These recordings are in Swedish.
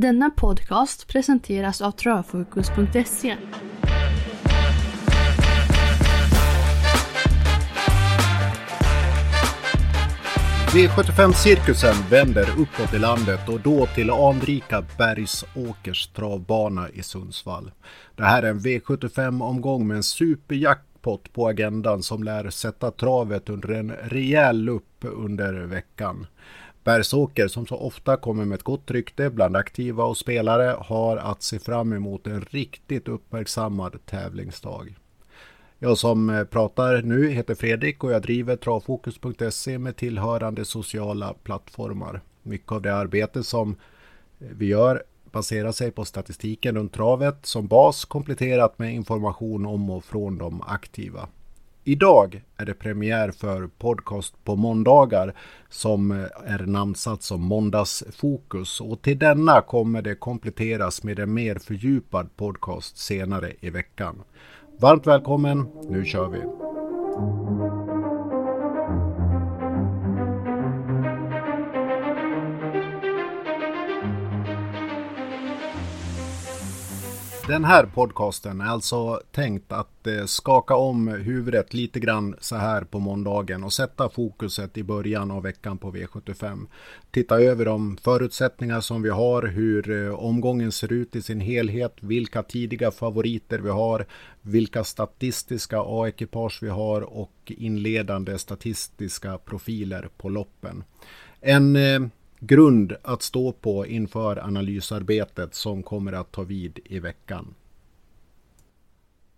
Denna podcast presenteras av Travfokus.se. V75-cirkusen vänder uppåt i landet och då till anrika Bergsåkers travbana i Sundsvall. Det här är en V75-omgång med en superjackpot på agendan som lär sätta travet under en rejäl lupp under veckan. Bergsåker, som så ofta kommer med ett gott rykte bland aktiva och spelare, har att se fram emot en riktigt uppmärksammad tävlingsdag. Jag som eh, pratar nu heter Fredrik och jag driver travfokus.se med tillhörande sociala plattformar. Mycket av det arbete som eh, vi gör baserar sig på statistiken runt travet som bas kompletterat med information om och från de aktiva. Idag är det premiär för podcast på måndagar som är namnsatt som Måndagsfokus och till denna kommer det kompletteras med en mer fördjupad podcast senare i veckan. Varmt välkommen, nu kör vi! Den här podcasten är alltså tänkt att eh, skaka om huvudet lite grann så här på måndagen och sätta fokuset i början av veckan på V75. Titta över de förutsättningar som vi har, hur eh, omgången ser ut i sin helhet, vilka tidiga favoriter vi har, vilka statistiska A-ekipage vi har och inledande statistiska profiler på loppen. En eh, grund att stå på inför analysarbetet som kommer att ta vid i veckan.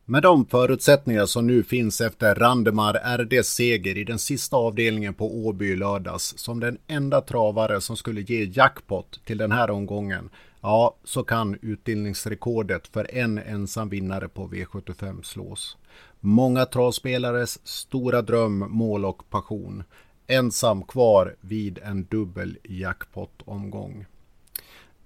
Med de förutsättningar som nu finns efter Randemar RDs seger i den sista avdelningen på Åby i lördags som den enda travare som skulle ge jackpot till den här omgången, ja, så kan utdelningsrekordet för en ensam vinnare på V75 slås. Många travspelares stora dröm, mål och passion ensam kvar vid en dubbel jackpot-omgång.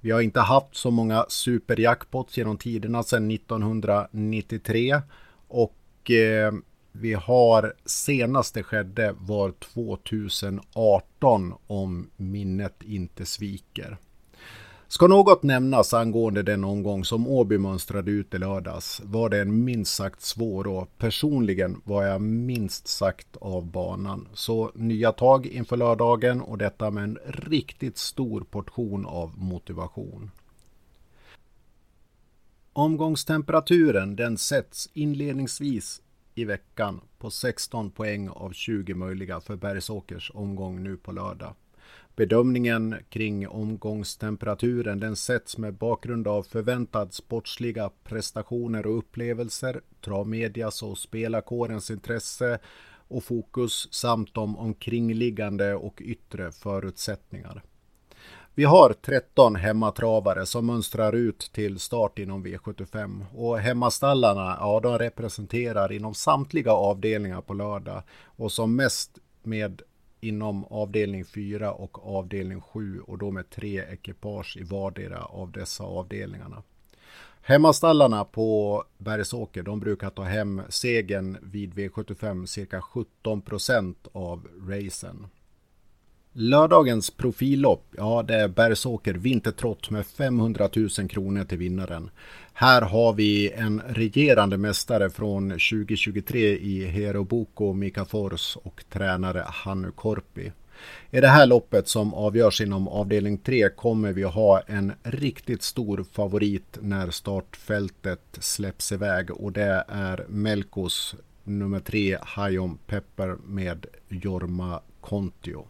Vi har inte haft så många superjackpots genom tiderna sedan 1993 och eh, vi har senaste skedde var 2018 om minnet inte sviker. Ska något nämnas angående den omgång som Åby mönstrade ut i lördags var det en minst sagt svår och personligen var jag minst sagt av banan. Så nya tag inför lördagen och detta med en riktigt stor portion av motivation. Omgångstemperaturen den sätts inledningsvis i veckan på 16 poäng av 20 möjliga för Bergsåkers omgång nu på lördag. Bedömningen kring omgångstemperaturen den sätts med bakgrund av förväntad sportsliga prestationer och upplevelser, travmedias och spelarkårens intresse och fokus samt de omkringliggande och yttre förutsättningar. Vi har 13 hemmatravare som mönstrar ut till start inom V75 och hemmastallarna, ja de representerar inom samtliga avdelningar på lördag och som mest med inom avdelning 4 och avdelning 7 och då med tre ekipage i vardera av dessa avdelningarna. Hemmastallarna på Bergsåker de brukar ta hem segern vid V75 cirka 17 procent av racen. Lördagens profillopp, ja det är Bergsåker Vintertrott med 500 000 kronor till vinnaren. Här har vi en regerande mästare från 2023 i Hero Boko Mika Fors och tränare Hannu Korpi. I det här loppet som avgörs inom avdelning 3 kommer vi att ha en riktigt stor favorit när startfältet släpps iväg och det är Melkos nummer 3 Hayom Pepper med Jorma Kontio.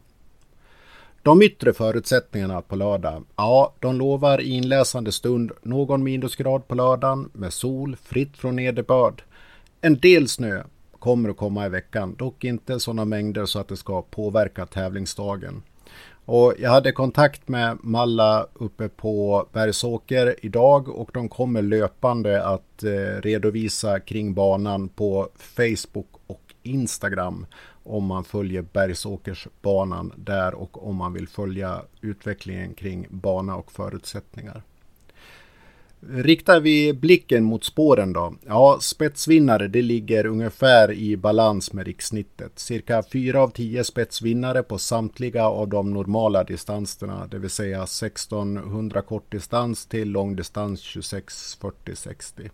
De yttre förutsättningarna på lördag, ja, de lovar i inläsande stund någon minusgrad på lördagen med sol, fritt från nederbörd. En del snö kommer att komma i veckan, dock inte sådana mängder så att det ska påverka tävlingsdagen. Och jag hade kontakt med Malla uppe på Bergsåker idag och de kommer löpande att eh, redovisa kring banan på Facebook och Instagram om man följer Bergsåkersbanan där och om man vill följa utvecklingen kring bana och förutsättningar. Riktar vi blicken mot spåren då? Ja, spetsvinnare det ligger ungefär i balans med rikssnittet. Cirka 4 av 10 spetsvinnare på samtliga av de normala distanserna, det vill säga 1600 kortdistans till långdistans 26, 40, 60.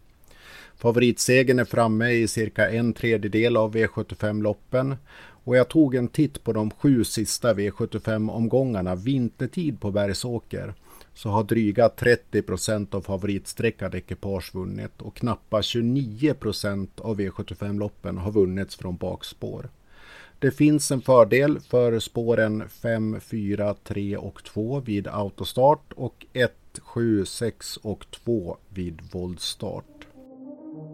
Favoritsegen är framme i cirka en tredjedel av V75-loppen och jag tog en titt på de sju sista V75-omgångarna vintertid på Bergsåker så har dryga 30 procent av favoritsträckade ekipage vunnit och knappa 29 procent av V75-loppen har vunnits från bakspår. Det finns en fördel för spåren 5, 4, 3 och 2 vid autostart och 1, 7, 6 och 2 vid voltstart. Sätter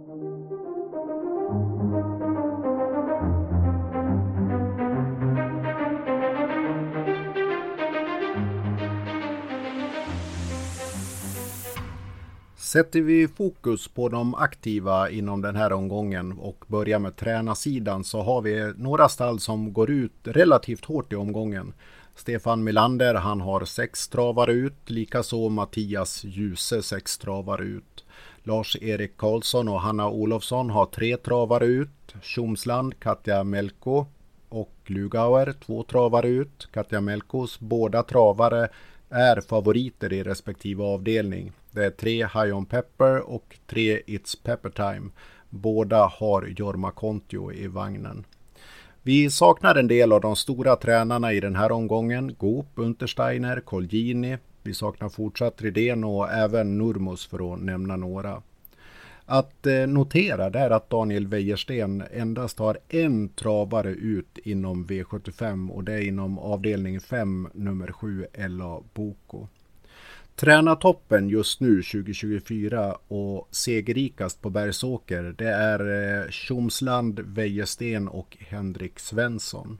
vi fokus på de aktiva inom den här omgången och börjar med tränarsidan så har vi några stall som går ut relativt hårt i omgången. Stefan Milander, han har sex travare ut, likaså Mattias Ljuse sex travare ut. Lars-Erik Karlsson och Hanna Olofsson har tre travare ut. Tjomsland, Katja Melko och Lugauer två travare ut. Katja Melkos båda travare är favoriter i respektive avdelning. Det är tre High On Pepper och tre It's Pepper Time. Båda har Jorma Kontio i vagnen. Vi saknar en del av de stora tränarna i den här omgången. Goop, Untersteiner, Colgjini. Vi saknar fortsatt Rydén och även Nurmos för att nämna några. Att eh, notera är att Daniel Wäjersten endast har en travare ut inom V75 och det är inom avdelning 5 nummer 7 Ella Boko. Tränartoppen just nu 2024 och segerrikast på Bergsåker det är eh, Tjomsland, Wäjersten och Henrik Svensson.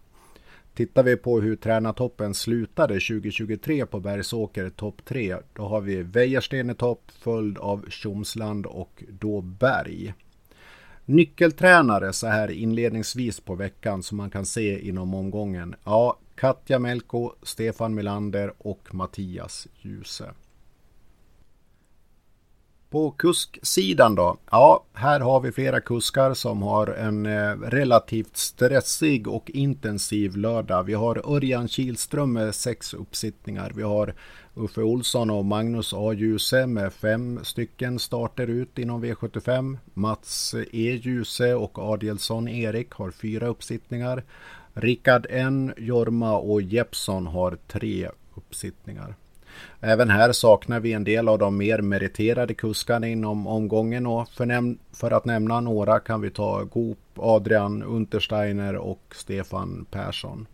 Tittar vi på hur tränartoppen slutade 2023 på Bergsåker topp 3 då har vi Wäjersten i topp följd av Tjomsland och då Berg. Nyckeltränare så här inledningsvis på veckan som man kan se inom omgången. Ja, Katja Melko, Stefan Milander och Mattias Djuse. På kusksidan då? Ja, här har vi flera kuskar som har en eh, relativt stressig och intensiv lördag. Vi har Örjan Kihlström med sex uppsittningar. Vi har Uffe Olsson och Magnus A. Djuse med fem stycken starter ut inom V75. Mats E. Djuse och Adielsson Erik har fyra uppsittningar. Rickard N. Jorma och Jeppsson har tre uppsittningar. Även här saknar vi en del av de mer meriterade kuskarna inom omgången och för, för att nämna några kan vi ta Goop, Adrian Untersteiner och Stefan Persson.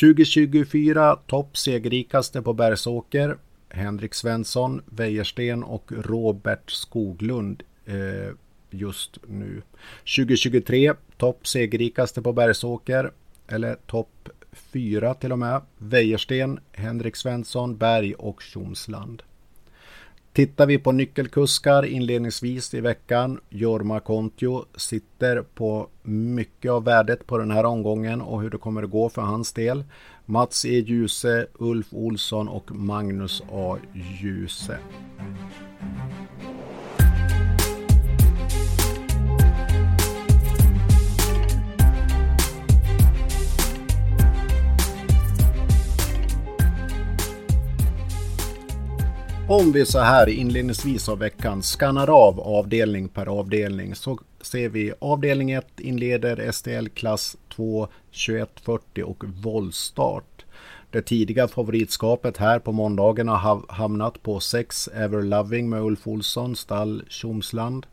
2024 topp segerrikaste på Bergsåker Henrik Svensson, Wäjersten och Robert Skoglund eh, just nu. 2023 topp segerrikaste på Bergsåker eller topp fyra till och med. Wäjersten, Henrik Svensson, Berg och Tjomsland. Tittar vi på nyckelkuskar inledningsvis i veckan. Jorma Kontio sitter på mycket av värdet på den här omgången och hur det kommer att gå för hans del. Mats E. Djuse, Ulf Olsson och Magnus A. Djuse. Om vi så här inledningsvis av veckan skannar av avdelning per avdelning så ser vi avdelning 1 inleder STL klass 2 2140 och voltstart. Det tidiga favoritskapet här på måndagen har hamnat på 6 Everloving med Ulf Olsson, stall Tjomsland.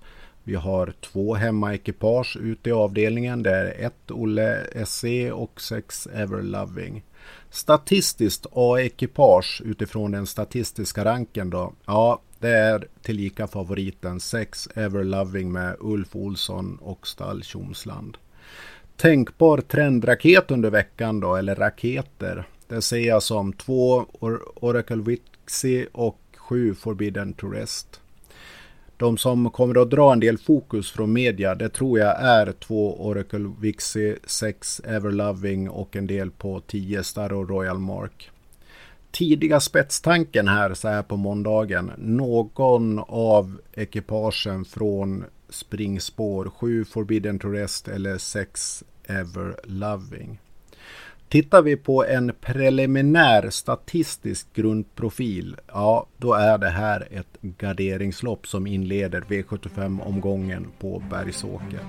Vi har två hemmaekipage ute i avdelningen. Det är ett Olle SE och 6 Everloving. Statistiskt A-ekipage utifrån den statistiska ranken då. Ja, det är tillika favoriten 6 Everloving med Ulf Olsson och Stall Tjomsland. Tänkbar trendraket under veckan då, eller raketer. Det ser jag som 2 Oracle Wixie och 7 Forbidden to Rest. De som kommer att dra en del fokus från media, det tror jag är två Oracle Vixie, sex Everloving och en del på 10 Star och Royal Mark. tidiga spetstanken här så här på måndagen. Någon av ekipagen från springspår 7 Forbidden to Rest eller 6 Ever Loving. Tittar vi på en preliminär statistisk grundprofil, ja då är det här ett garderingslopp som inleder V75-omgången på Bergsåker.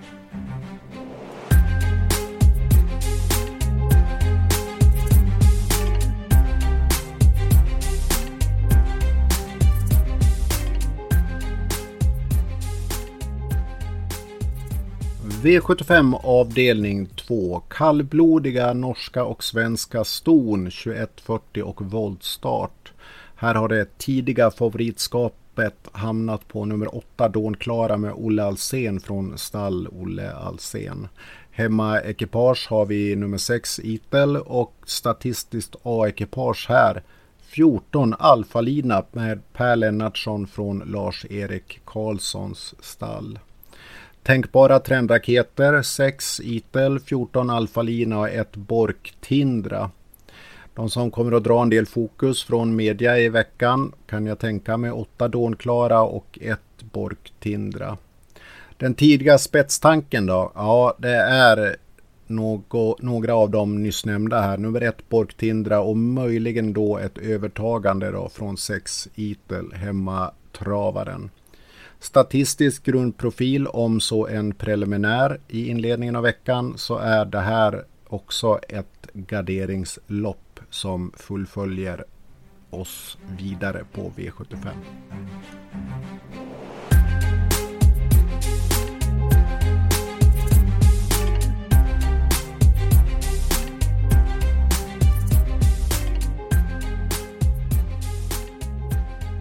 V75 avdelning 2. Kallblodiga norska och svenska ston 2140 och voltstart. Här har det tidiga favoritskapet hamnat på nummer 8 Dånklara med Olle Alsen från stall Olle Alsen. Hemma ekipage har vi nummer 6 Itel och statistiskt A-ekipage här 14 Alfa-lina med Per Lennartsson från Lars-Erik Karlssons stall. Tänkbara trendraketer 6 Itel, 14 Alfalina och 1 Bork Tindra. De som kommer att dra en del fokus från media i veckan kan jag tänka mig 8 Dånklara och 1 Bork Tindra. Den tidiga spetstanken då? Ja, det är några av de nyss nämnda här. Nummer 1 Bork Tindra och möjligen då ett övertagande då från 6 Itel hemma travaren. Statistisk grundprofil om så en preliminär i inledningen av veckan så är det här också ett garderingslopp som fullföljer oss vidare på V75.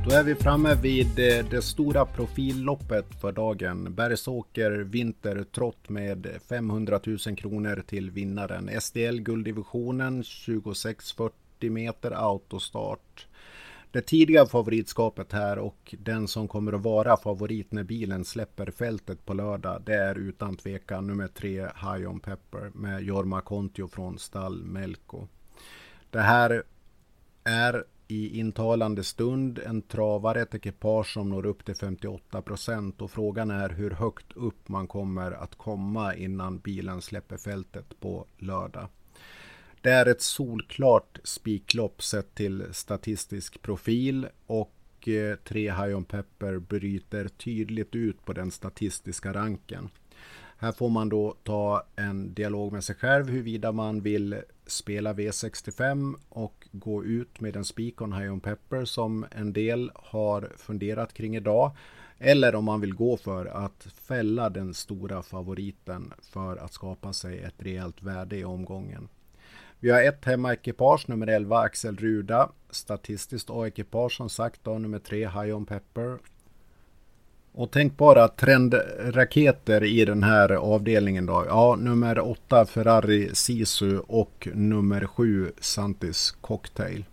Då är vi framme vid eh, det stora profilloppet för dagen. Bergsåker Vintertrott med 500 000 kronor till vinnaren. SDL gulddivisionen 2640 meter autostart. Det tidiga favoritskapet här och den som kommer att vara favorit när bilen släpper fältet på lördag. Det är utan tvekan nummer tre High On Pepper med Jorma Kontio från stall Melko. Det här är i intalande stund en travare, ett ekipage som når upp till 58 procent och frågan är hur högt upp man kommer att komma innan bilen släpper fältet på lördag. Det är ett solklart spiklopp sett till statistisk profil och eh, tre High On Pepper bryter tydligt ut på den statistiska ranken. Här får man då ta en dialog med sig själv huruvida man vill spela V65 och gå ut med en spik on High on Pepper som en del har funderat kring idag. Eller om man vill gå för att fälla den stora favoriten för att skapa sig ett rejält värde i omgången. Vi har ett hemmaekipage, nummer 11 Axel Ruda. Statistiskt A-ekipage som sagt då, nummer 3 High on Pepper. Och tänk bara trendraketer i den här avdelningen då. Ja, nummer 8 Ferrari Sisu och nummer 7 Santis Cocktail.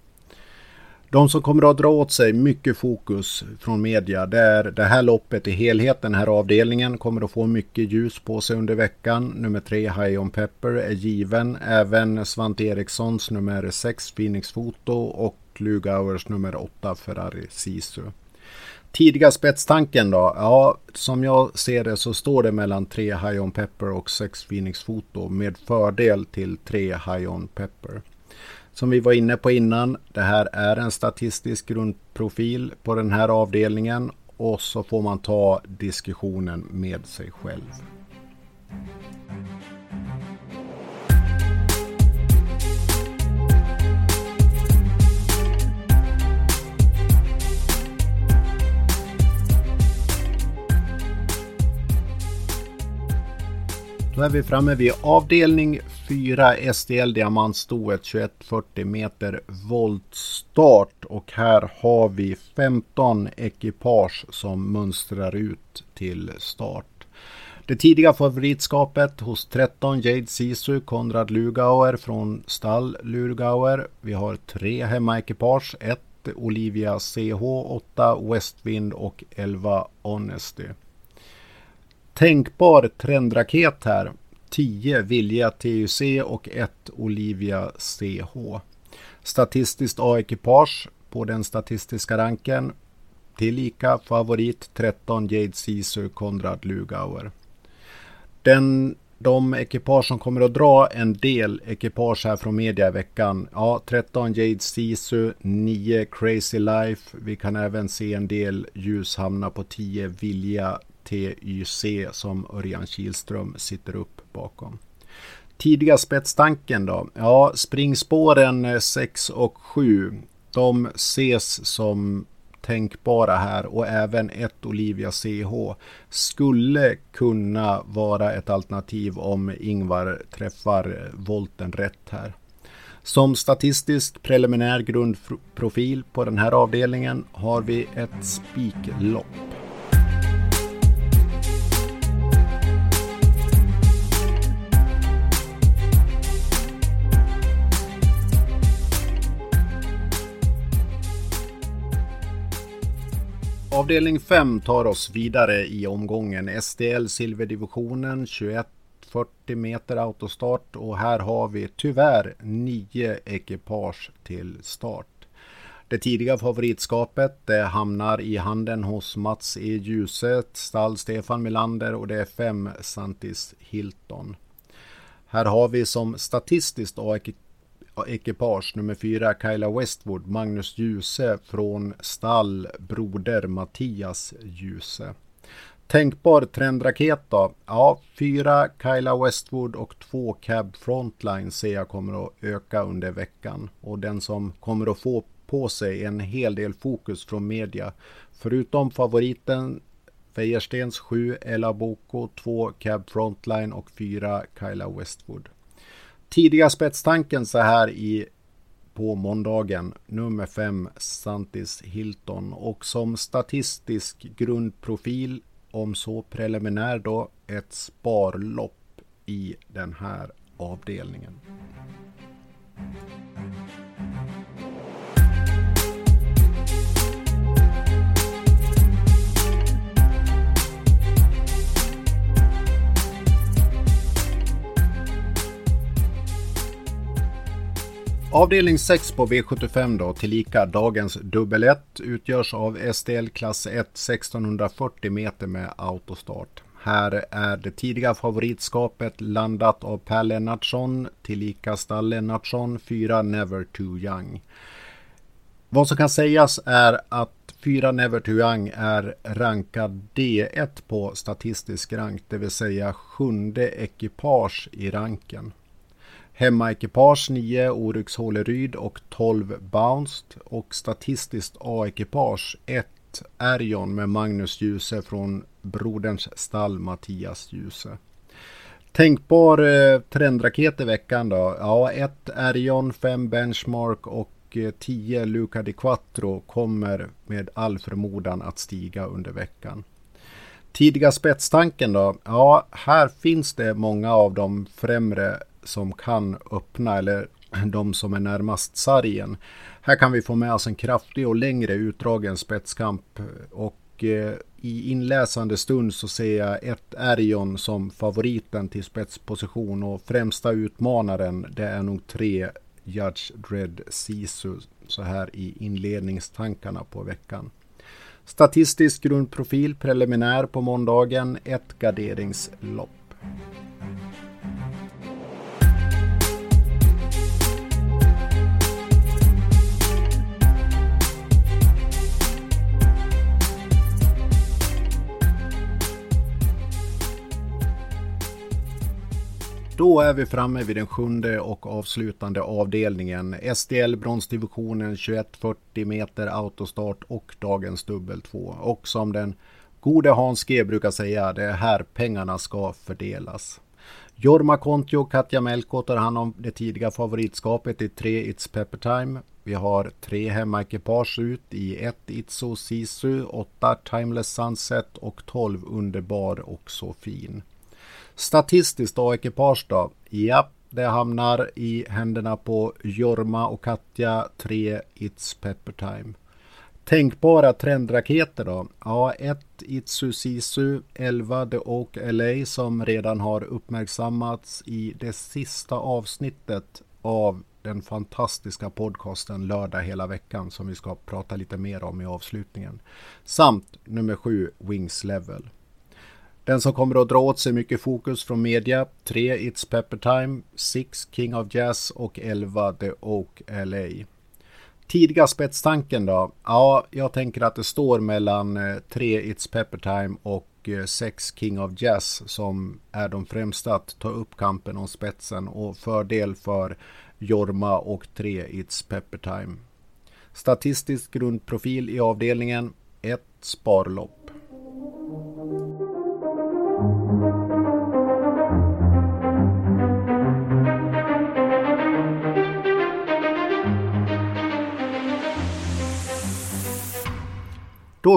De som kommer att dra åt sig mycket fokus från media det är det här loppet i helhet. Den här avdelningen kommer att få mycket ljus på sig under veckan. Nummer 3 High On Pepper är given. Även Svante Erikssons nummer 6 Phoenix Foto och Lugauers nummer 8 Ferrari Sisu. Tidiga spetstanken då? Ja, som jag ser det så står det mellan 3 High On Pepper och 6 Phoenix Foto med fördel till 3 High On Pepper. Som vi var inne på innan, det här är en statistisk grundprofil på den här avdelningen och så får man ta diskussionen med sig själv. Då är vi framme vid avdelning 4 SDL Diamantstoet 2140 meter voltstart och här har vi 15 ekipage som mönstrar ut till start. Det tidiga favoritskapet hos 13 Jade Sisu Konrad Lugauer från stall Lugauer. Vi har tre hemmaekipage, ett Olivia CH, 8 Westwind och 11 Honesty. Tänkbar trendraket här. 10 Vilja TUC och 1 Olivia CH. Statistiskt A-ekipage på den statistiska ranken. Tillika favorit 13 Jade Sisu Konrad Lugauer. Den, de ekipage som kommer att dra en del ekipage här från media i veckan. Ja, 13 Jade Sisu, 9 Crazy Life. Vi kan även se en del ljus hamna på 10 Vilja TYC som Örjan Kihlström sitter upp bakom. Tidiga spetstanken då? Ja, springspåren eh, 6 och 7. De ses som tänkbara här och även ett Olivia CH skulle kunna vara ett alternativ om Ingvar träffar eh, volten rätt här. Som statistisk preliminär grundprofil på den här avdelningen har vi ett spiklopp. Avdelning 5 tar oss vidare i omgången. SDL Silverdivisionen 2140 meter autostart och här har vi tyvärr nio ekipage till start. Det tidiga favoritskapet det hamnar i handen hos Mats E. Ljuset, stall Stefan Melander och det är fem Santis Hilton. Här har vi som statistiskt ekipage nummer fyra Kyla Westwood, Magnus Djuse från stall Broder Mattias Djuse. Tänkbar trendraket då? Ja, fyra Kyla Westwood och två Cab Frontline ser jag kommer att öka under veckan. Och den som kommer att få på sig en hel del fokus från media. Förutom favoriten Fejerstens 7 Ella Boko, 2 Cab Frontline och 4 Kyla Westwood. Tidiga spetstanken så här i på måndagen nummer 5 Santis Hilton och som statistisk grundprofil om så preliminär då ett sparlopp i den här avdelningen. Avdelning 6 på V75 då, tillika dagens dubbel 1, utgörs av STL klass 1 1640 meter med autostart. Här är det tidiga favoritskapet landat av Per Lennartsson, tillika stall Lennartsson, 4 Never Too Young. Vad som kan sägas är att 4 Never Too Young är rankad D1 på statistisk rank, det vill säga sjunde ekipage i ranken. Hemmaekipage 9 Oryx Håleryd och 12 Bounced och statistiskt A-ekipage 1 Erjon med Magnus Djuse från broderns stall Mattias Djuse. Tänkbar eh, trendraket i veckan då? Ja, 1 Erjon, 5 Benchmark och 10 eh, Luca di Quattro kommer med all förmodan att stiga under veckan. Tidiga spetstanken då? Ja, här finns det många av de främre som kan öppna eller de som är närmast sargen. Här kan vi få med oss en kraftig och längre utdragen spetskamp och eh, i inläsande stund så ser jag ett Erion som favoriten till spetsposition och främsta utmanaren det är nog tre Judge Dredd Sisu så här i inledningstankarna på veckan. Statistisk grundprofil preliminär på måndagen, ett garderingslopp. Då är vi framme vid den sjunde och avslutande avdelningen. SDL bronsdivisionen 2140 meter autostart och dagens dubbel 2. Och som den gode Hans G brukar säga, det är här pengarna ska fördelas. Jorma Kontio, och Katja Melko tar hand om det tidiga favoritskapet i tre It's Pepper Time. Vi har tre hemmaekipage ut i ett Itso Sisu, åtta Timeless Sunset och 12 Underbar och så fin. Statistiskt då, ekipage då? Ja, det hamnar i händerna på Jorma och Katja 3 It's Pepper Time. Tänkbara trendraketer då? Ja, 1 Itsu Sisu, 11 The Oak LA som redan har uppmärksammats i det sista avsnittet av den fantastiska podcasten Lördag hela veckan som vi ska prata lite mer om i avslutningen. Samt nummer 7 Wings Level. Den som kommer att dra åt sig mycket fokus från media 3 It's Pepper Time, 6 King of Jazz och 11 The Oak LA. Tidiga spetstanken då? Ja, jag tänker att det står mellan eh, 3 It's Pepper Time och eh, 6 King of Jazz som är de främsta att ta upp kampen om spetsen och fördel för Jorma och 3 It's Pepper Time. Statistisk grundprofil i avdelningen 1 Sparlopp. Då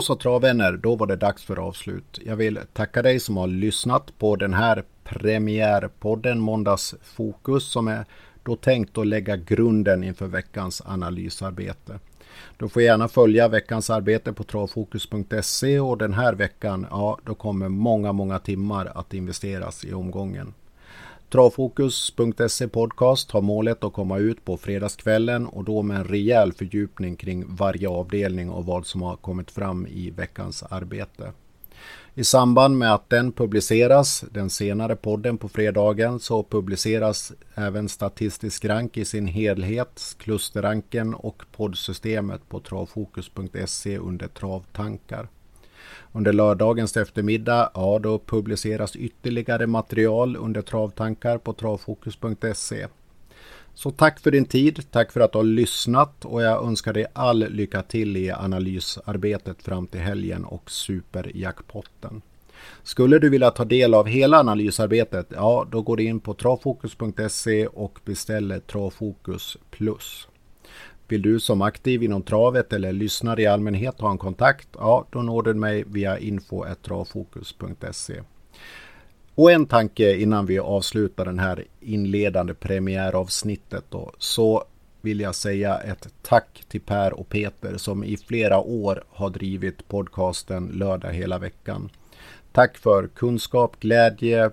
så travvänner, då var det dags för avslut. Jag vill tacka dig som har lyssnat på den här premiärpodden Måndagsfokus som är då tänkt att lägga grunden inför veckans analysarbete. Du får gärna följa veckans arbete på travfokus.se och den här veckan, ja, då kommer många, många timmar att investeras i omgången. Travfokus.se podcast har målet att komma ut på fredagskvällen och då med en rejäl fördjupning kring varje avdelning och vad som har kommit fram i veckans arbete. I samband med att den publiceras, den senare podden på fredagen, så publiceras även statistisk rank i sin helhet, klusterranken och poddsystemet på travfokus.se under travtankar. Under lördagens eftermiddag, ja då publiceras ytterligare material under travtankar på travfokus.se. Så tack för din tid, tack för att du har lyssnat och jag önskar dig all lycka till i analysarbetet fram till helgen och superjackpotten. Skulle du vilja ta del av hela analysarbetet, ja då går du in på travfokus.se och beställer Travfokus Plus. Vill du som aktiv inom travet eller lyssnare i allmänhet ha en kontakt? Ja, då når du mig via info.travfokus.se. Och en tanke innan vi avslutar den här inledande premiäravsnittet då, så vill jag säga ett tack till Per och Peter som i flera år har drivit podcasten Lördag hela veckan. Tack för kunskap, glädje,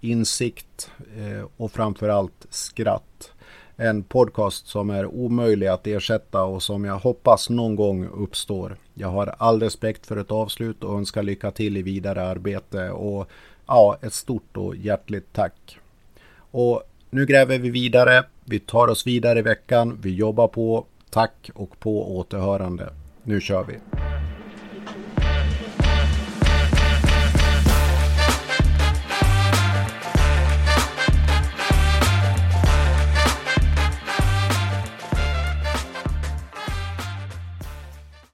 insikt eh, och framförallt skratt en podcast som är omöjlig att ersätta och som jag hoppas någon gång uppstår. Jag har all respekt för ett avslut och önskar lycka till i vidare arbete och ja, ett stort och hjärtligt tack. Och nu gräver vi vidare. Vi tar oss vidare i veckan. Vi jobbar på. Tack och på återhörande. Nu kör vi!